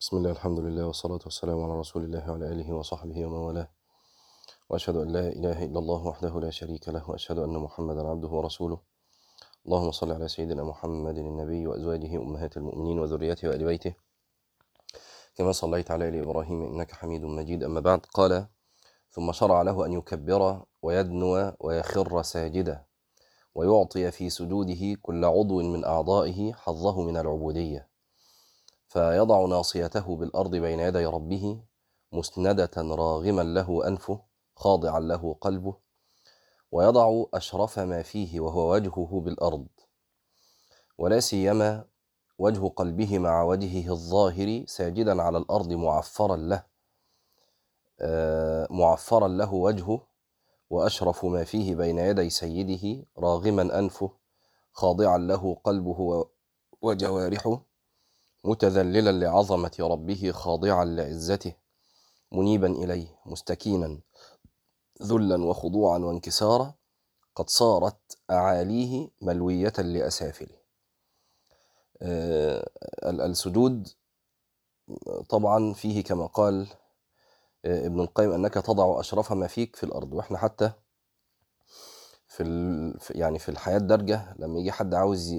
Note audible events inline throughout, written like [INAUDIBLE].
بسم الله الحمد لله والصلاة والسلام على رسول الله وعلى آله وصحبه ومن والاه. وأشهد أن لا إله إلا الله وحده لا شريك له وأشهد أن محمدا عبده ورسوله. اللهم صل على سيدنا محمد النبي وأزواجه أمهات المؤمنين وذريته وآل بيته. كما صليت على آل إبراهيم إنك حميد مجيد أما بعد. قال ثم شرع له أن يكبر ويدنو ويخر ساجدا ويعطي في سجوده كل عضو من أعضائه حظه من العبودية. فيضع ناصيته بالأرض بين يدي ربه مسندة راغما له أنفه خاضعا له قلبه ويضع أشرف ما فيه وهو وجهه بالأرض. ولا سيما وجه قلبه مع وجهه الظاهر ساجدا على الأرض معفرا له. آه، معفرا له وجهه وأشرف ما فيه بين يدي سيده راغما أنفه خاضعا له قلبه وجوارحه. متذللا لعظمة ربه خاضعا لعزته منيبا إليه مستكينا ذلا وخضوعا وانكسارا قد صارت أعاليه ملوية لأسافله. آه، ال- السجود طبعا فيه كما قال آه، ابن القيم أنك تضع أشرف ما فيك في الأرض وإحنا حتى في يعني في الحياة الدارجة لما يجي حد عاوز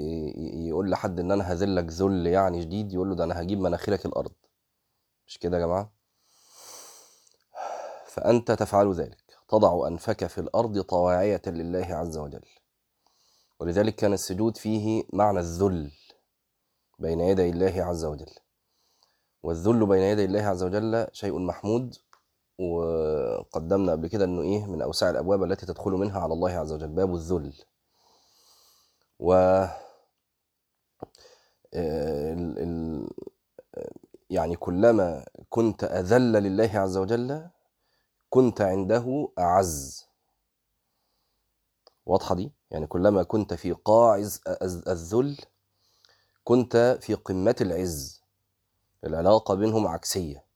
يقول لحد إن أنا هذلك ذل يعني شديد يقول له ده أنا هجيب مناخيرك الأرض. مش كده يا جماعة؟ فأنت تفعل ذلك. تضع أنفك في الأرض طواعية لله عز وجل. ولذلك كان السجود فيه معنى الذل بين يدي الله عز وجل. والذل بين يدي الله عز وجل شيء محمود وقدمنا قبل كده إنه إيه من أوسع الأبواب التي تدخل منها على الله عز وجل باب الذل. و آه، ال- ال- يعني كلما كنت أذل لله عز وجل كنت عنده أعز. واضحة دي؟ يعني كلما كنت في قاع الذل كنت في قمة العز. العلاقة بينهم عكسية.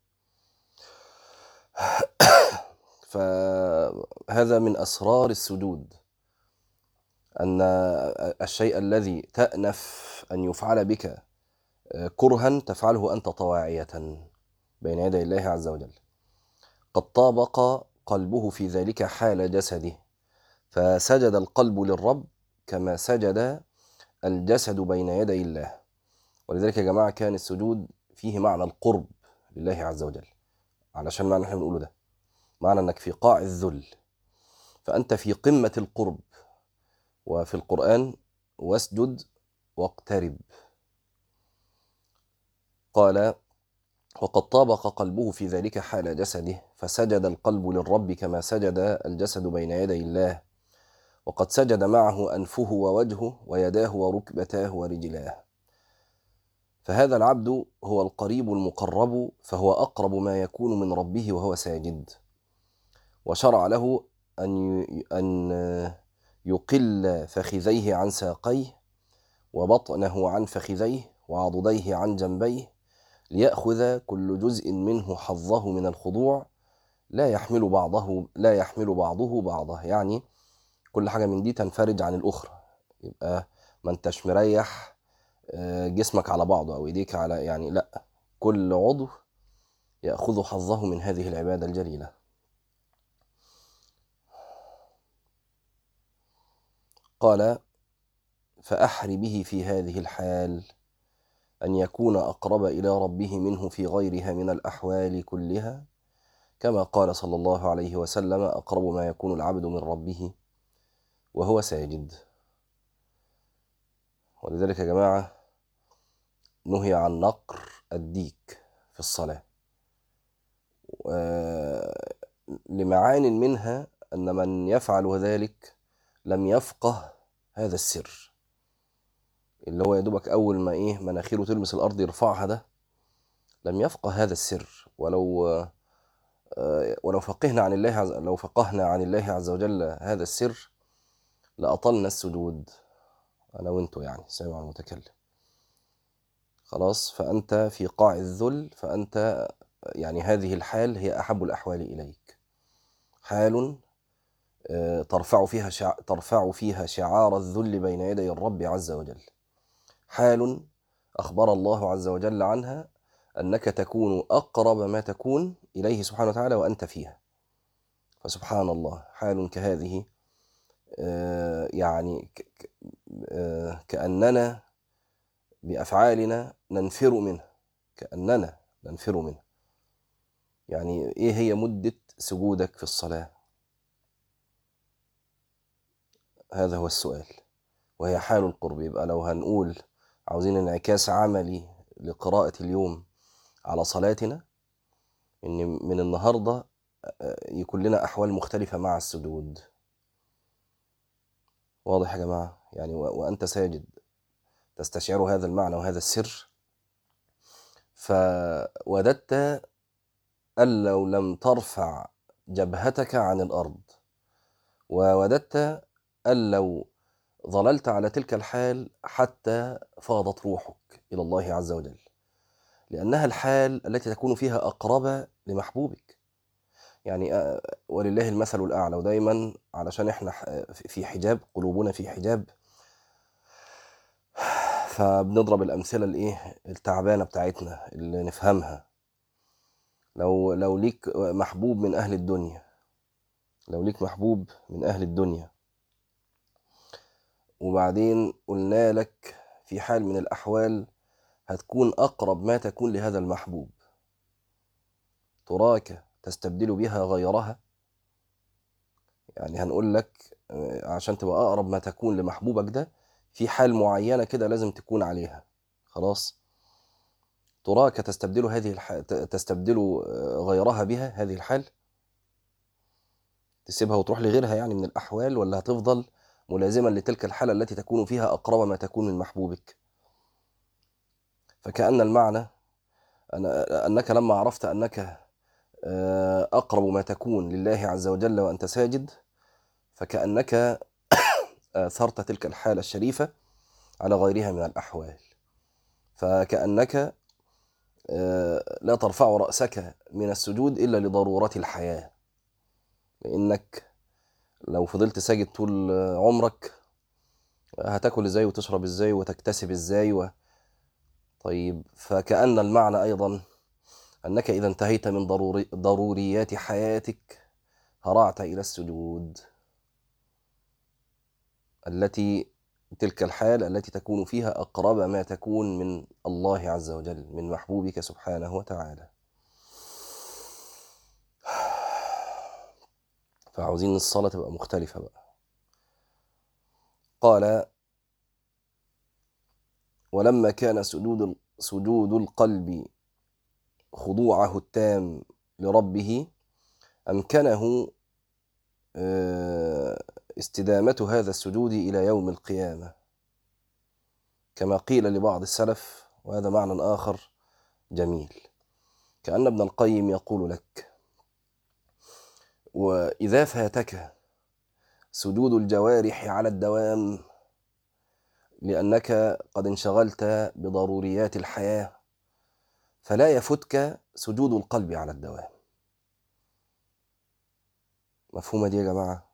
[COUGHS] فهذا من أسرار السجود أن الشيء الذي تأنف أن يفعل بك كرها تفعله أنت طواعية بين يدي الله عز وجل. قد طابق قلبه في ذلك حال جسده فسجد القلب للرب كما سجد الجسد بين يدي الله. ولذلك يا جماعة كان السجود فيه معنى القرب لله عز وجل. علشان معنى إحنا بنقوله ده. معنى انك في قاع الذل. فأنت في قمة القرب. وفي القرآن واسجد واقترب. قال وقد طابق قلبه في ذلك حال جسده فسجد القلب للرب كما سجد الجسد بين يدي الله. وقد سجد معه أنفه ووجهه ويداه وركبتاه ورجلاه. فهذا العبد هو القريب المقرب فهو أقرب ما يكون من ربه وهو ساجد. وشرع له ي- أن يقل فخذيه عن ساقيه وبطنه عن فخذيه وعضديه عن جنبيه ليأخذ كل جزء منه حظه من الخضوع. لا يحمل بعضه لا يحمل بعضه بعضه. يعني كل حاجة من دي تنفرج عن الأخرى. يبقى ما انتش مريح جسمك على بعضه أو إيديك على يعني لأ كل عضو يأخذ حظه من هذه العبادة الجليلة. قال فأحر به في هذه الحال أن يكون أقرب إلى ربه منه في غيرها من الأحوال كلها كما قال صلى الله عليه وسلم أقرب ما يكون العبد من ربه وهو ساجد. ولذلك يا جماعة نهي عن نقر الديك في الصلاة. و- لمعان منها أن من يفعل ذلك لم يفقه هذا السر. اللي هو يا دوبك أول ما إيه مناخيره تلمس الأرض يرفعها ده لم يفقه هذا السر. ولو آه، ولو فقهنا عن الله عز لو فقهنا عن الله عز وجل هذا السر لأطلنا السجود. أنا وأنتوا يعني سامع المتكلم. خلاص فأنت في قاع الذل فأنت يعني هذه الحال هي أحب الأحوال إليك. حال آه، ترفع فيها. ترفع فيها شعار الذل بين يدي الرب عز وجل. حال أخبر الله عز وجل عنها أنك تكون أقرب ما تكون إليه سبحانه وتعالى وأنت فيها. فسبحان الله. حال كهذه آه، يعني آه، كأننا بأفعالنا ننفر منه كأننا ننفر منه يعني إيه هي مدة سجودك في الصلاة؟ هذا هو السؤال. وهي حال القرب. يبقى لو هنقول عاوزين انعكاس عملي لقراءة اليوم على صلاتنا إن من النهاردة يكون لنا أحوال مختلفة مع السجود. واضح يا جماعة؟ يعني وأنت ساجد تستشعر هذا المعنى وهذا السر. فوددت أن لو لم ترفع جبهتك عن الأرض ووددت أن لو ظللت على تلك الحال حتى فاضت روحك إلى الله عز وجل. لأنها الحال التي تكون فيها أقرب لمحبوبك. يعني آه، ولله المثل الأعلى ودايما علشان إحنا في حجاب قلوبنا في حجاب فبنضرب الأمثلة الإيه التعبانة بتاعتنا اللي نفهمها. لو لو ليك محبوب من أهل الدنيا لو ليك محبوب من أهل الدنيا وبعدين قلنا لك في حال من الأحوال هتكون أقرب ما تكون لهذا المحبوب. تراك تستبدل بها غيرها؟ يعني هنقول لك آه، عشان تبقى أقرب ما تكون لمحبوبك ده في حال معينة كده لازم تكون عليها. خلاص؟ تراك تستبدل هذه الح... تستبدل آه، غيرها بها هذه الحال؟ تسيبها وتروح لغيرها يعني من الأحوال ولا هتفضل ملازما لتلك الحالة التي تكون فيها أقرب ما تكون من محبوبك؟ فكأن المعنى أنك لما عرفت أنك آه، أقرب ما تكون لله عز وجل وأنت ساجد فكأنك آثرت تلك الحالة الشريفة على غيرها من الأحوال. فكأنك آه، لا ترفع رأسك من السجود إلا لضرورات الحياة. لأنك لو فضلت ساجد طول عمرك هتاكل إزاي وتشرب إزاي وتكتسب إزاي و... طيب فكأن المعنى أيضا أنك إذا انتهيت من ضروري ضروريات حياتك هرعت إلى السجود. التي تلك الحال التي تكون فيها أقرب ما تكون من الله عز وجل من محبوبك سبحانه وتعالى. فعاوزين الصلاة تبقى مختلفة بقى. قال ولما كان سجود سجود القلب خضوعه التام لربه أمكنه آه، استدامة هذا السجود إلى يوم القيامة. كما قيل لبعض السلف وهذا معنى آخر جميل. كأن ابن القيم يقول لك وإذا فاتك سجود الجوارح على الدوام لأنك قد انشغلت بضروريات الحياة فلا يفتك سجود القلب على الدوام. مفهومة دي يا جماعة؟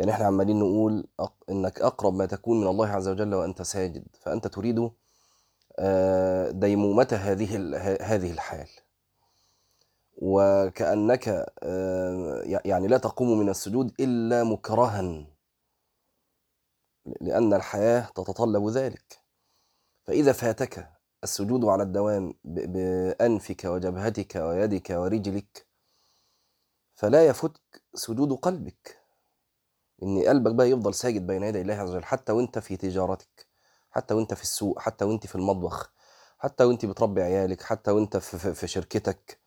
يعني إحنا عمالين نقول إنك أقرب ما تكون من الله عز وجل وأنت ساجد فأنت تريد آه، ديمومة هذه هذه الحال. وكأنك آه، يعني لا تقوم من السجود إلا مكرها. لأن الحياة تتطلب ذلك. فإذا فاتك السجود على الدوام بأنفك وجبهتك ويدك ورجلك فلا يفتك سجود قلبك. إن قلبك بقى يفضل ساجد بين يدي الله عز وجل حتى وأنت في تجارتك حتى وأنت في السوق حتى وأنت في المطبخ حتى وأنت بتربي عيالك حتى وأنت في, في شركتك.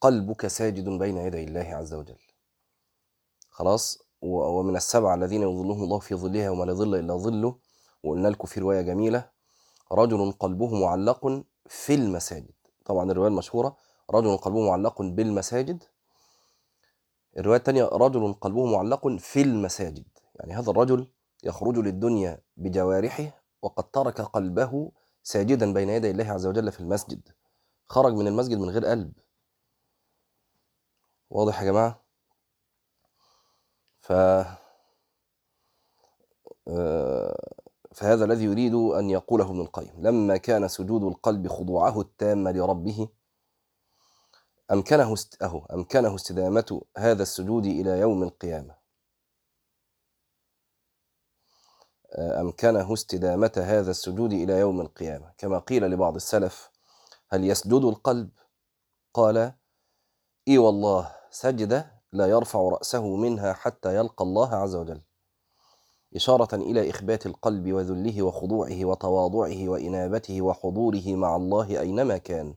قلبك ساجد بين يدي الله عز وجل. خلاص؟ ومن السبعة الذين يظلهم الله في ظلها وما لا ظل إلا ظله. وقلنا لكم في رواية جميلة رجل قلبه معلق في المساجد. طبعا الرواية المشهورة رجل قلبه معلق بالمساجد. الرواية الثانية رجل قلبه معلق في المساجد. يعني هذا الرجل يخرج للدنيا بجوارحه وقد ترك قلبه ساجدا بين يدي الله عز وجل في المسجد. خرج من المسجد من غير قلب. واضح يا جماعة؟ ف آه، فهذا الذي يريد أن يقوله ابن القيم. لما كان سجود القلب خضوعه التام لربه أمكنه. أهو أمكنه استدامة هذا السجود إلى يوم القيامة أمكنه استدامة هذا السجود إلى يوم القيامة كما قيل لبعض السلف هل يسجد القلب؟ قال إي والله سجدة لا يرفع رأسه منها حتى يلقى الله عز وجل إشارة إلى إخبات القلب وذله وخضوعه وتواضعه وإنابته وحضوره مع الله أينما كان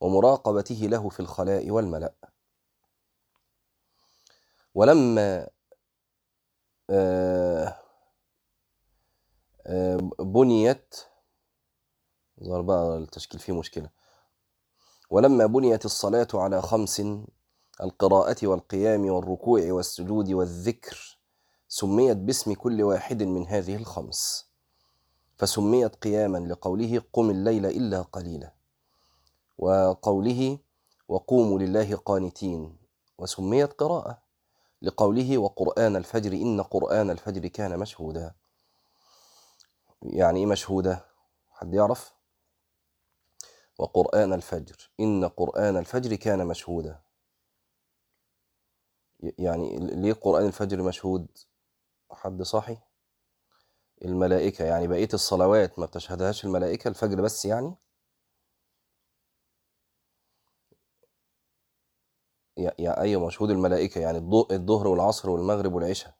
ومراقبته له في الخلاء والملأ. ولما آه، آه، بنيت ظهر بقى التشكيل فيه مشكلة. ولما بنيت الصلاة على خمس القراءة والقيام والركوع والسجود والذكر سميت باسم كل واحد من هذه الخمس. فسميت قياما لقوله قم الليل إلا قليلا. وقوله وقوموا لله قانتين وسميت قراءة لقوله وقرآن الفجر إن قرآن الفجر كان مشهودا. يعني إيه مشهودا؟ حد يعرف؟ وقرآن الفجر إن قرآن الفجر كان مشهودا. يعني ليه قرآن الفجر مشهود؟ حد صاحي؟ الملائكة يعني بقية الصلوات ما بتشهدهاش الملائكة الفجر بس يعني؟ يعني أيوة مشهود الملائكة يعني الظهر والعصر والمغرب والعشاء.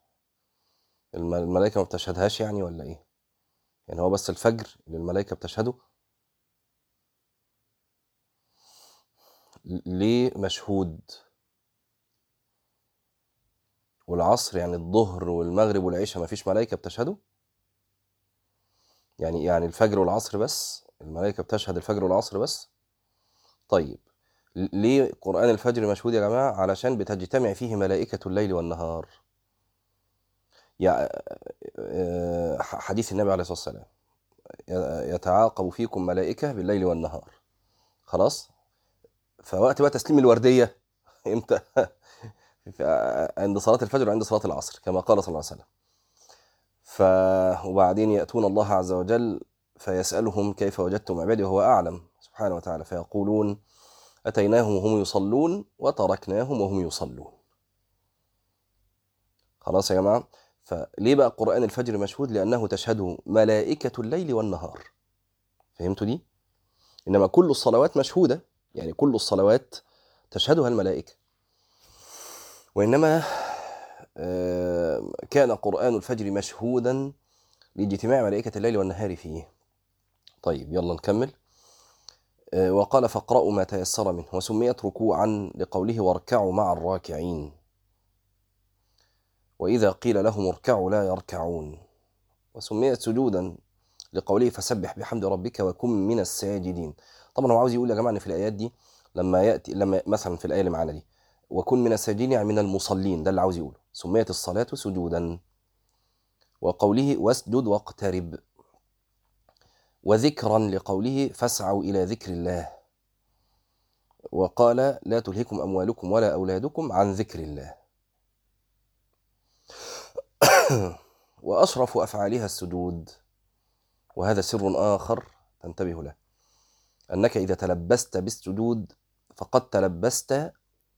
الملائكة ما بتشهدهاش يعني ولا إيه؟ يعني هو بس الفجر اللي الملائكة بتشهده؟ ليه مشهود؟ والعصر يعني الظهر والمغرب والعشاء ما فيش ملائكة بتشهده؟ يعني يعني الفجر والعصر بس؟ الملائكة بتشهد الفجر والعصر بس؟ طيب ليه قرآن الفجر مشهود يا جماعة؟ علشان بتجتمع فيه ملائكة الليل والنهار. يعني حديث النبي عليه الصلاة والسلام. يتعاقب فيكم ملائكة بالليل والنهار. خلاص؟ فوقت بقى تسليم الوردية. [LAUGHS] إمتى؟ [LAUGHS] عند صلاة الفجر وعند صلاة العصر كما قال صلى الله عليه وسلم. ف وبعدين يأتون الله عز وجل فيسألهم كيف وجدتم عبادي وهو أعلم سبحانه وتعالى. فيقولون أتيناهم وهم يصلون وتركناهم وهم يصلون. خلاص يا جماعة فليه بقى قرآن الفجر مشهود؟ لأنه تشهده ملائكة الليل والنهار. فهمتوا دي؟ إنما كل الصلوات مشهودة يعني كل الصلوات تشهدها الملائكة. وإنما كان قرآن الفجر مشهودا لإجتماع ملائكة الليل والنهار فيه. طيب يلا نكمل. وقال فاقرأوا ما تيسر منه وسميت ركوعا لقوله واركعوا مع الراكعين. وإذا قيل لهم اركعوا لا يركعون. وسميت سجودا لقوله فسبح بحمد ربك وكن من الساجدين. طبعا هو عاوز يقول يا جماعة إن في الآيات دي لما يأتي لما مثلا في الآية اللي معانا دي وكن من الساجدين يعني من المصلين ده اللي عاوز يقوله. سميت الصلاة سجودا. وقوله واسجد واقترب. وذكرا لقوله فاسعوا إلى ذكر الله. وقال لا تلهكم أموالكم ولا أولادكم عن ذكر الله. [COUGHS] وأشرف أفعالها السجود وهذا سر آخر تنتبه له. أنك إذا تلبست بالسجود فقد تلبست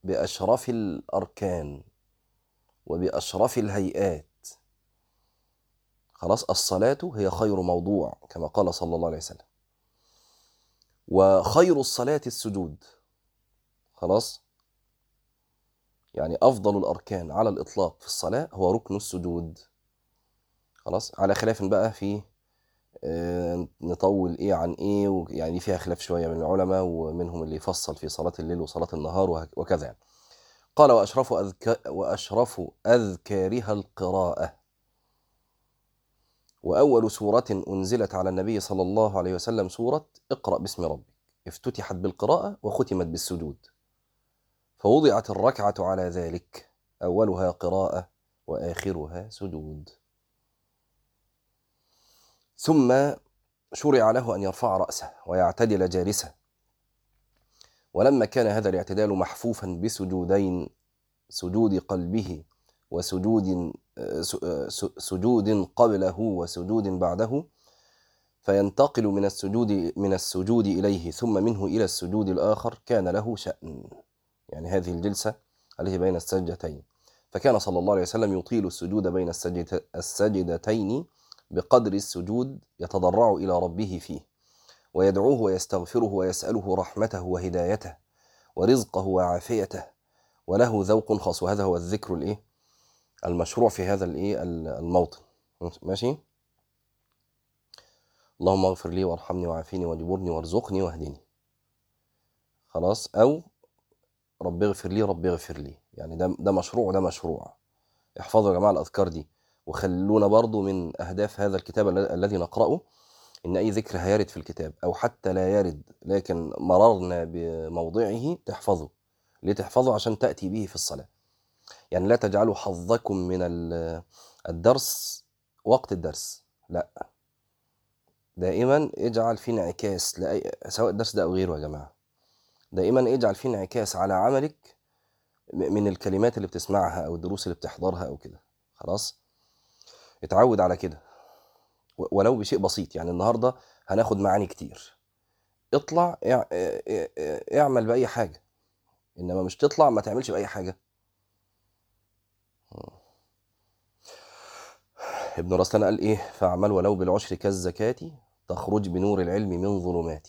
بأشرف الأركان وبأشرف الهيئات. خلاص الصلاة هي خير موضوع كما قال صلى الله عليه وسلم. وخير الصلاة السجود. خلاص؟ يعني أفضل الأركان على الإطلاق في الصلاة هو ركن السجود. خلاص؟ على خلاف بقى في آه نطول إيه عن إيه يعني فيها خلاف شوية من العلماء ومنهم اللي يفصل في صلاة الليل وصلاة النهار وكذا يعني. قال وأشرف أذكارها القراءة. وأول سورة أنزلت على النبي صلى الله عليه وسلم سورة اقرأ باسم ربك. افتتحت بالقراءة وختمت بالسجود. فوضعت الركعة على ذلك. أولها قراءة وآخرها سجود. ثم شرع له أن يرفع رأسه ويعتدل جالسا ولما كان هذا الاعتدال محفوفا بسجودين سجود قلبه وسجود سجود قبله وسجود بعده فينتقل من السجود من السجود إليه ثم منه إلى السجود الآخر كان له شأن. يعني هذه الجلسة التي بين السجدتين. فكان صلى الله عليه وسلم يطيل السجود بين السجدتين بقدر السجود يتضرع إلى ربه فيه. ويدعوه ويستغفره ويسأله رحمته وهدايته ورزقه وعافيته. وله ذوق خاص. وهذا هو الذكر الإيه؟ المشروع في هذا الإيه الموطن. ماشي؟ اللهم اغفر لي وارحمني وعافيني واجبرني وارزقني واهدني. خلاص؟ أو رب اغفر لي رب اغفر لي. يعني ده ده مشروع وده مشروع. احفظوا يا جماعة الأذكار دي. وخلونا برضو من أهداف هذا الكتاب الذي نقرأه إن أي ذكر هيرد في الكتاب أو حتى لا يرد لكن مررنا بموضعه تحفظه. ليه تحفظه؟ عشان تأتي به في الصلاة. يعني لا تجعلوا حظكم من الدرس وقت الدرس لا. دائما اجعل في انعكاس لأي سواء الدرس ده أو غيره يا جماعة. دائما اجعل في انعكاس على عملك من الكلمات اللي بتسمعها أو الدروس اللي بتحضرها أو كده. خلاص؟ اتعود على كده. ولو بشيء بسيط يعني النهارده هناخد معاني كتير. اطلع اعمل بأي حاجة. إنما مش تطلع ما تعملش بأي حاجة. ابن رسلان قال إيه؟ فاعمل ولو بالعشر كالزكاة تخرج بنور العلم من ظلمات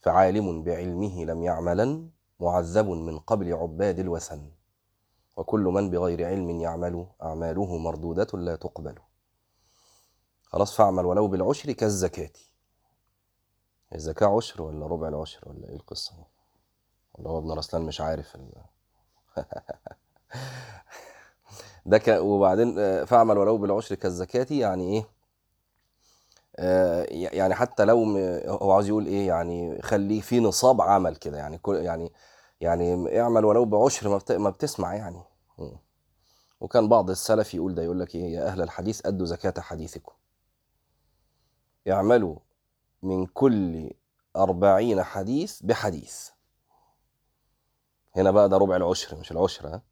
فعالم بعلمه لم يعملا معذب من قبل عباد الوثن. وكل من بغير علم يعمل أعماله مردودة لا تقبل. خلاص فاعمل ولو بالعشر كالزكاة. الزكاة عشر ولا ربع العشر ولا إيه القصة؟ ولا هو ابن رسلان مش عارف [LAUGHS] ده ك... وبعدين فاعمل ولو بالعشر كالزكاة يعني إيه؟ آه يعني حتى لو. هو عاوز يقول إيه؟ يعني خليه في نصاب عمل كده يعني كل يعني يعني اعمل ولو بعشر ما, بت... ما بتسمع يعني. وكان بعض السلف يقول ده يقول لك إيه؟ يا أهل الحديث أدوا زكاة حديثكم. يعملوا من كل أربعين حديث بحديث. هنا بقى ده ربع العشر مش العشر ها؟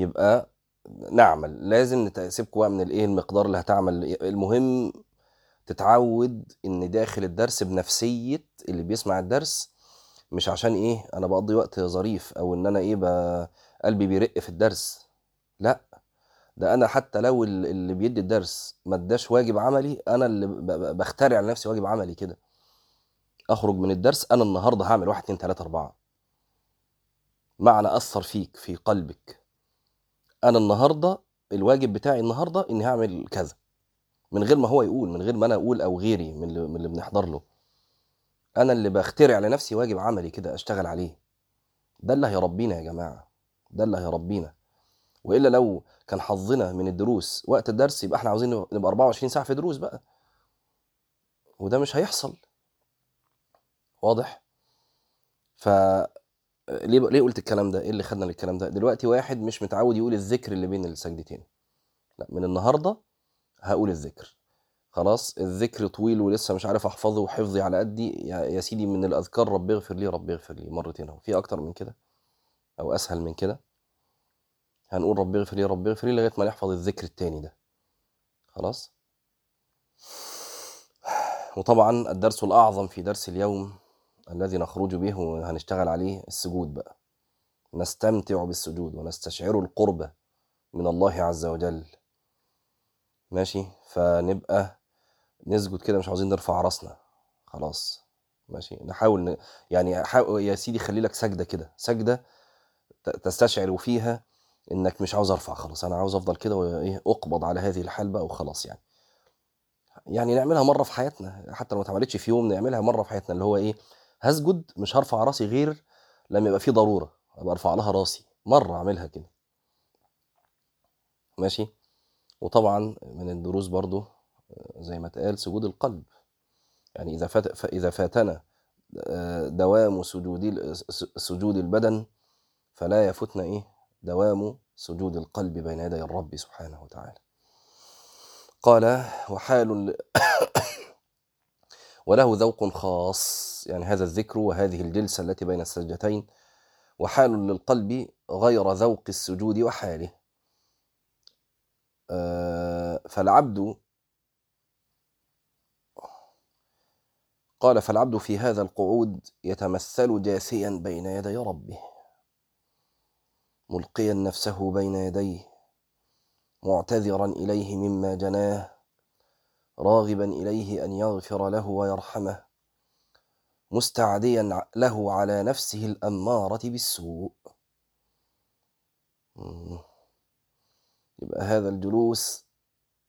يبقى نعمل لازم نسيبكم بقى من الإيه المقدار اللي هتعمل. المهم تتعود إن داخل الدرس بنفسية اللي بيسمع الدرس مش عشان إيه أنا بقضي وقت ظريف أو إن أنا إيه قلبي بيرق في الدرس. لأ ده أنا حتى لو اللي بيدي الدرس ما اداش واجب عملي أنا اللي بخترع لنفسي واجب عملي كده. أخرج من الدرس أنا النهارده هعمل واحد اتنين تلاتة أربعة. معنى أثر فيك في قلبك. أنا النهارده الواجب بتاعي النهارده إني هعمل كذا. من غير ما هو يقول من غير ما أنا أقول أو غيري من اللي, من اللي بنحضر له. أنا اللي بخترع لنفسي واجب عملي كده أشتغل عليه. ده اللي هيربينا يا جماعة. ده اللي هيربينا. وإلا لو كان حظنا من الدروس وقت الدرس يبقى إحنا عاوزين نبقى 24 ساعة في دروس بقى. وده مش هيحصل. واضح؟ ف ليه ليه قلت الكلام ده؟ إيه اللي خدنا للكلام ده؟ دلوقتي واحد مش متعود يقول الذكر اللي بين السجدتين. لا من النهارده هقول الذكر. خلاص الذكر طويل ولسه مش عارف أحفظه وحفظي على قدي. يا سيدي من الأذكار رب اغفر لي رب اغفر لي. مرتين أهو. في أكتر من كده؟ أو أسهل من كده؟ هنقول رب اغفر لي رب اغفر لي لغاية ما نحفظ الذكر التاني ده. خلاص؟ وطبعا الدرس الأعظم في درس اليوم الذي نخرج به وهنشتغل عليه السجود بقى. نستمتع بالسجود ونستشعر القربة من الله عز وجل. ماشي؟ فنبقى نسجد كده مش عاوزين نرفع راسنا. خلاص. ماشي؟ نحاول ن... يعني يا سيدي خلي لك سجدة كده. سجدة تستشعر فيها إنك مش عاوز أرفع خلاص. أنا عاوز أفضل كده وإيه أقبض على هذه الحال بقى وخلاص يعني. يعني نعملها مرة في حياتنا. حتى لو ما اتعملتش في يوم نعملها مرة في حياتنا. اللي هو إيه هسجد مش هرفع راسي غير لما يبقى في ضرورة. أبقى أرفع لها راسي. مرة أعملها كده. ماشي؟ وطبعا من الدروس برضو زي ما اتقال سجود القلب. يعني إذا فات فاذا فاتنا دوام سجود سجود البدن فلا يفوتنا إيه؟ دوام سجود القلب بين يدي الرب سبحانه وتعالى. قال وحال وله ذوق خاص. يعني هذا الذكر وهذه الجلسة التي بين السجدتين وحال للقلب غير ذوق السجود وحاله. آه، فالعبد قال فالعبد في هذا القعود يتمثل جاثيا بين يدي ربه ملقيا نفسه بين يديه معتذرا إليه مما جناه راغبا إليه أن يغفر له ويرحمه مستعديا له على نفسه الأمارة بالسوء. يبقى هذا الجلوس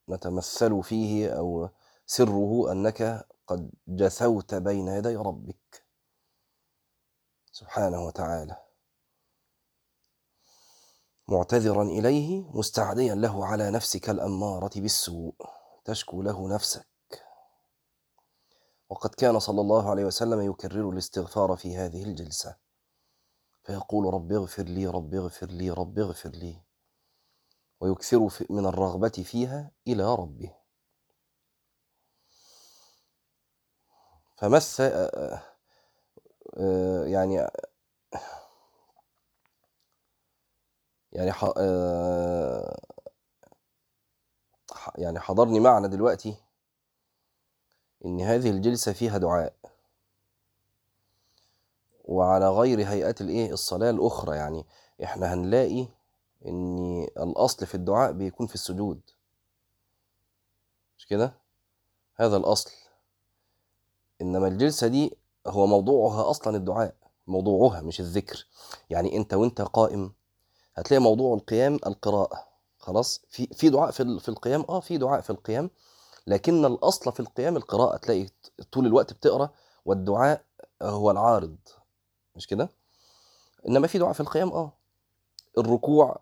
نتمثل فيه أو سره أنك قد جثوت بين يدي ربك سبحانه وتعالى. معتذرا إليه مستعديا له على نفسك الأمارة بالسوء. تشكو له نفسك. وقد كان صلى الله عليه وسلم يكرر الاستغفار في هذه الجلسة. فيقول رب اغفر لي رب اغفر لي رب اغفر لي. ويكثر من الرغبة فيها إلى ربه. فمس يعني يعني يعني حضرني معنا دلوقتي إن هذه الجلسة فيها دعاء. وعلى غير هيئه الإيه؟ الصلاة الأخرى. يعني إحنا هنلاقي إن الأصل في الدعاء بيكون في السجود. مش كده؟ هذا الأصل. إنما الجلسة دي هو موضوعها أصلا الدعاء. موضوعها مش الذكر. يعني أنت وأنت قائم هتلاقي موضوع القيام القراءة. خلاص في في دعاء في في القيام آه في دعاء في القيام لكن الأصل في القيام القراءة تلاقي طول الوقت بتقرأ والدعاء هو العارض مش كده؟ إنما في دعاء في القيام آه. الركوع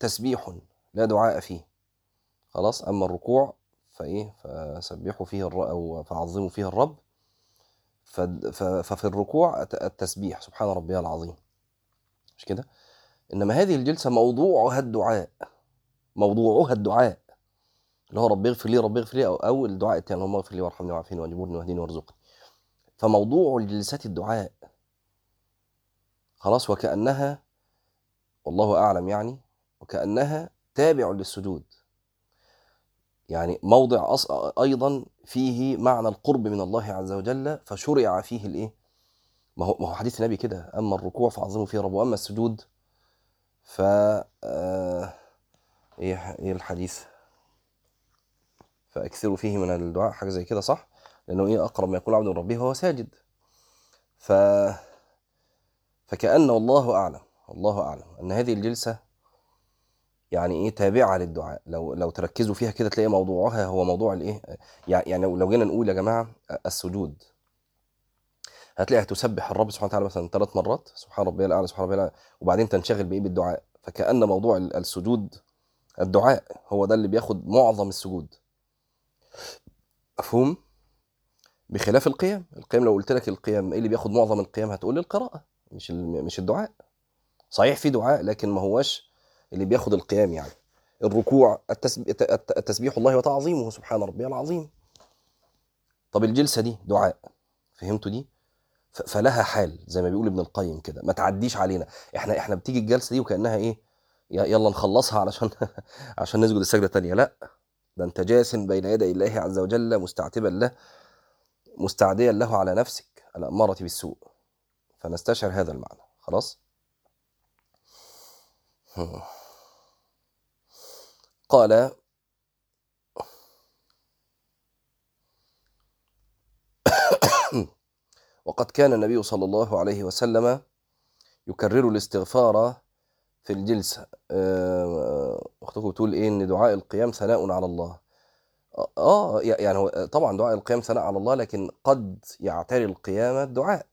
تسبيح لا دعاء فيه خلاص أما الركوع فإيه فسبحوا فيه الرب أو فعظموا فيه الرب ففي الركوع التسبيح سبحان ربي العظيم مش كده؟ إنما هذه الجلسة موضوعها الدعاء. موضوعها الدعاء اللي هو رب اغفر لي رب اغفر لي أو, أو الدعاء الثاني اللهم اغفر لي وارحمني وعافيني واجبرني واهدني وارزقني. فموضوع الجلسات الدعاء خلاص وكأنها والله أعلم يعني وكأنها تابع للسجود. يعني موضع أيضا فيه معنى القرب من الله عز وجل فشرع فيه الإيه؟ ما هو ما هو حديث النبي كده أما الركوع فعظموا فيه رب وأما السجود ف آه، إيه إيه الحديث؟ فاكثروا فيه من الدعاء حاجة زي كده صح؟ لأنه إيه أقرب ما يكون عبد ربه وهو ساجد. ف فكأن والله أعلم الله أعلم أن هذه الجلسة يعني إيه تابعة للدعاء. لو لو تركزوا فيها كده تلاقي موضوعها هو موضوع الإيه يعني لو جينا نقول يا جماعة السجود. هتلاقيها تسبح الرب سبحانه وتعالى مثلا ثلاث مرات سبحان ربي الأعلى سبحان ربي الأعلى وبعدين تنشغل بإيه؟ بالدعاء. فكأن موضوع السجود الدعاء هو ده اللي بياخد معظم السجود. مفهوم؟ بخلاف القيام. القيام لو قلت لك القيام إيه اللي بياخد معظم القيام؟ هتقول لي القراءة مش مش الدعاء. صحيح في دعاء لكن ما هوش اللي بياخد القيام يعني. الركوع التسبيح الله وتعظيمه سبحان ربي العظيم. طب الجلسة دي دعاء فهمتوا دي؟ فلها حال زي ما بيقول ابن القيم كده ما تعديش علينا. إحنا إحنا بتيجي الجلسة دي وكأنها إيه؟ يلا نخلصها علشان [LAUGHS] عشان نسجد السجدة الثانية لا ده انت جاس بين يدي الله عز وجل مستعتبا له مستعديا له على نفسك الأمارة بالسوء. فنستشعر هذا المعنى. خلاص؟ قال [COUGHS] وقد كان النبي صلى الله عليه وسلم يكرر الاستغفار في الجلسة. آه، أختكم بتقول إيه؟ إن دعاء القيام ثناء على الله. آه يعني هو طبعا دعاء القيام ثناء على الله لكن قد يعتري القيام الدعاء.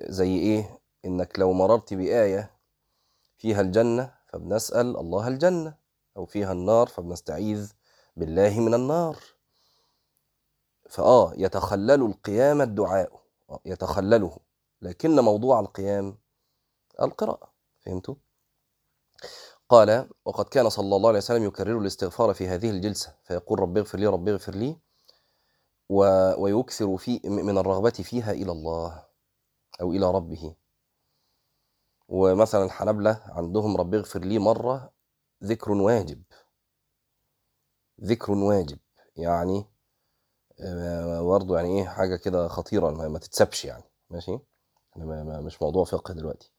زي إيه؟ إنك لو مررت بآية فيها الجنة فبنسأل الله الجنة أو فيها النار فبنستعيذ بالله من النار. فآه يتخلل القيام الدعاء. آه، يتخلله. لكن موضوع القيام القراءة. فهمتوا؟ قال وقد كان صلى الله عليه وسلم يكرر الاستغفار في هذه الجلسة فيقول رب اغفر لي رب اغفر لي ويكثر في من الرغبة فيها إلى الله أو إلى ربه. ومثلا الحنابلة عندهم رب اغفر لي مرة ذكر واجب. ذكر واجب يعني آه، برضه يعني إيه حاجة كده خطيرة ما, ما تتسبش يعني ماشي؟ ما ما مش موضوع فقه دلوقتي.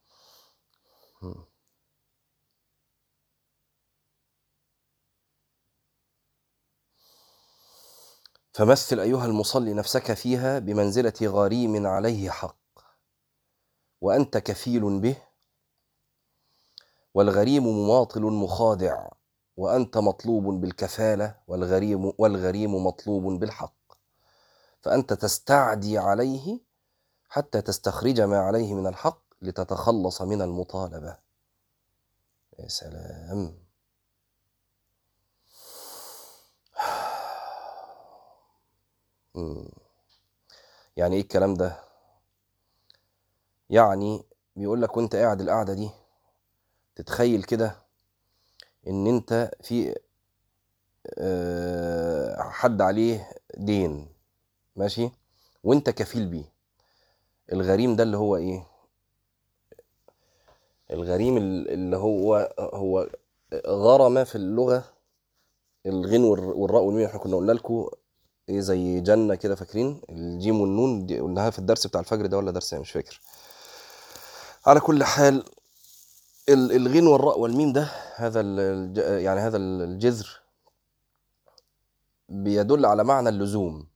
فمثل أيها المصلي نفسك فيها بمنزلة غريم عليه حق وأنت كفيل به والغريم مماطل مخادع وأنت مطلوب بالكفالة والغريم والغريم مطلوب بالحق. فأنت تستعدي عليه حتى تستخرج ما عليه من الحق لتتخلص من المطالبة. يا سلام. يعني إيه الكلام ده؟ يعني بيقول لك وأنت قاعد القعدة دي تتخيل كده إن أنت في آه، حد عليه دين ماشي؟ وأنت كفيل بيه. الغريم ده اللي هو إيه؟ الغريم ال- اللي هو هو غرم في اللغة الغين والر- والراء والميم إحنا كنا قلنا لكم إيه زي جنة كده فاكرين؟ الجيم والنون دي قلناها في الدرس بتاع الفجر ده ولا درس؟ مش فاكر. على كل حال ال- الغين والراء والميم ده هذا يعني هذا الجذر بيدل على معنى اللزوم.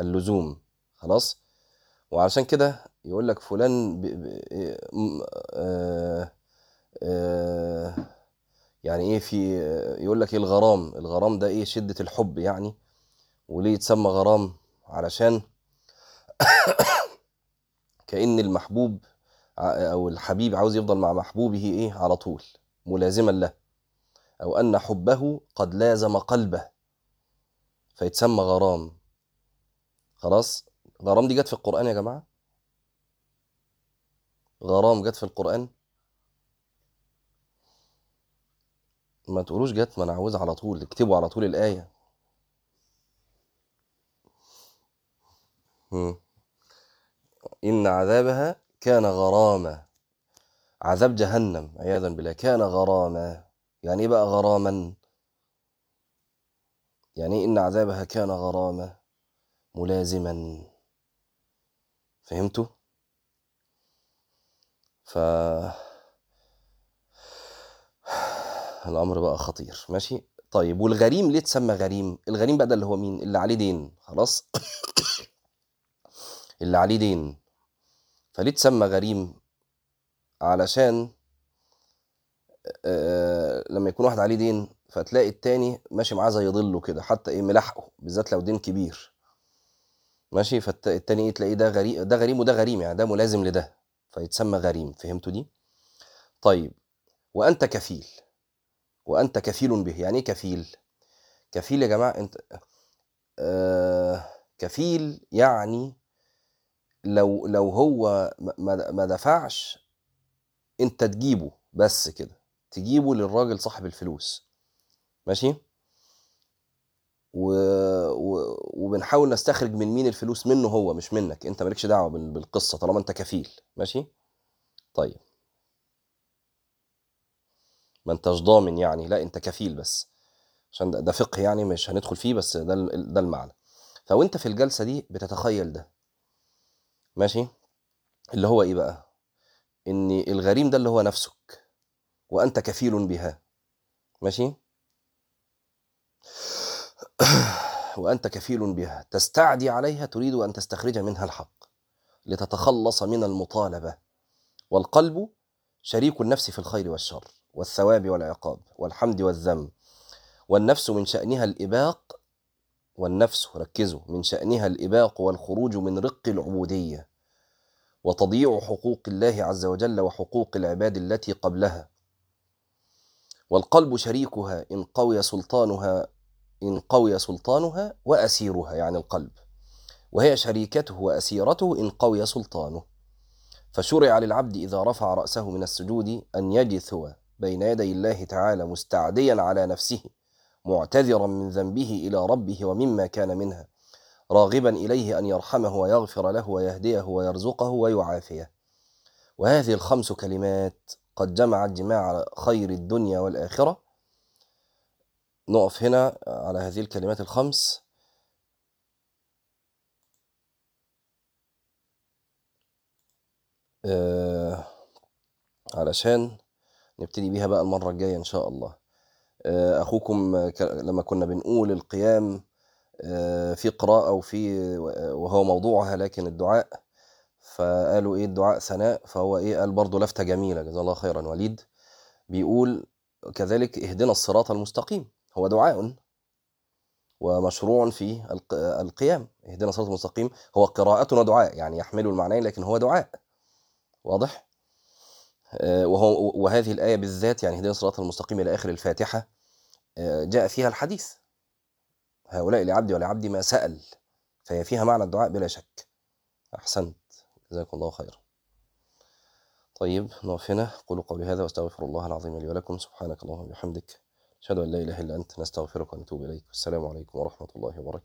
اللزوم خلاص؟ وعشان كده يقول لك فلان ب... ب... آه... آه... يعني إيه في يقول لك إيه الغرام الغرام ده إيه شدة الحب يعني وليه يتسمى غرام؟ علشان [COUGHS] كأن المحبوب أو الحبيب عاوز يفضل مع محبوبه إيه؟ على طول ملازما له. أو أن حبه قد لازم قلبه فيتسمى غرام. خلاص؟ غرام دي جت في القرآن يا جماعة؟ غرام جت في القرآن؟ ما تقولوش جت ما أنا عاوز على طول اكتبوا على طول الآية. إن عذابها كان غراما. عذاب جهنم عياذا بالله كان غراما. يعني إيه بقى غراما؟ يعني إيه إن عذابها كان غراما؟ ملازما. فهمتوا؟ ف الأمر بقى خطير ماشي؟ طيب والغريم ليه تسمى غريم؟ الغريم بقى ده اللي هو مين؟ اللي عليه دين خلاص؟ [COUGHS] اللي عليه دين. فليه تسمى غريم؟ علشان آه لما يكون واحد عليه دين فتلاقي التاني ماشي معاه زي ظله كده حتى إيه ملاحقه بالذات لو دين كبير. ماشي؟ فالتاني إيه تلاقيه ده غريم ده غريم وده غريم يعني ده ملازم لده. فيتسمى غريم فهمتوا دي؟ طيب وأنت كفيل وأنت كفيل به يعني إيه كفيل؟ كفيل يا جماعة أنت آه كفيل يعني لو لو هو ما- دفعش أنت تجيبه بس كده تجيبه للراجل صاحب الفلوس ماشي؟ و... و... وبنحاول نستخرج من مين الفلوس منه هو مش منك. انت مالكش دعوة بال... بالقصة طالما انت كفيل. ماشي؟ طيب. ما انتش ضامن يعني. لا انت كفيل بس. عشان ده, ده فقه يعني مش هندخل فيه بس ده ده المعنى. فوانت في الجلسة دي بتتخيل ده. ماشي؟ اللي هو إيه بقى؟ ان الغريم ده اللي هو نفسك وانت كفيل بها. ماشي؟ [SIGHS] وانت كفيل بها. تستعدي عليها تريد أن تستخرج منها الحق. لتتخلص من المطالبة. والقلب شريك النفس في الخير والشر والثواب والعقاب والحمد والذم. والنفس من شأنها الإباق والنفس ركزوا من شأنها الإباق والخروج من رق العبودية. وتضييع حقوق الله عز وجل وحقوق العباد التي قبلها. والقلب شريكها إن قوي سلطانها إن قوي سلطانها وأسيرها يعني القلب. وهي شريكته وأسيرته إن قوي سلطانه. فشرع للعبد إذا رفع رأسه من السجود أن يجثو بين يدي الله تعالى مستعديا على نفسه معتذرا من ذنبه إلى ربه ومما كان منها راغبا إليه أن يرحمه ويغفر له ويهديه ويرزقه ويعافيه. وهذه الخمس كلمات قد جمعت جماع خير الدنيا والآخرة. نقف هنا على هذه الكلمات الخمس. آه علشان نبتدي بيها بقى المرة الجاية إن شاء الله. آه أخوكم لما كنا بنقول القيام آه في قراءة وفي وهو موضوعها لكن الدعاء. فقالوا إيه؟ الدعاء ثناء. فهو إيه؟ قال برضه لفتة جميلة جزاه الله خيرا. وليد بيقول كذلك اهدنا الصراط المستقيم. هو دعاء ومشروع في الق- القيام. اهدنا الصراط المستقيم. هو قراءتنا دعاء يعني يحمل المعنيين لكن هو دعاء. واضح؟ آه، وهو وهذه الآية بالذات يعني اهدنا الصراط المستقيم إلى آخر الفاتحة آه، جاء فيها الحديث. هؤلاء لعبدي ولعبدي ما سأل فهي فيها معنى الدعاء بلا شك. أحسنت. جزاكم الله خيرا. طيب نقف هنا. قولوا قولي هذا واستغفر الله العظيم لي ولكم. سبحانك اللهم وبحمدك. أشهد أن لا إله إلا أنت نستغفرك ونتوب إليك. والسلام عليكم ورحمة الله وبركاته.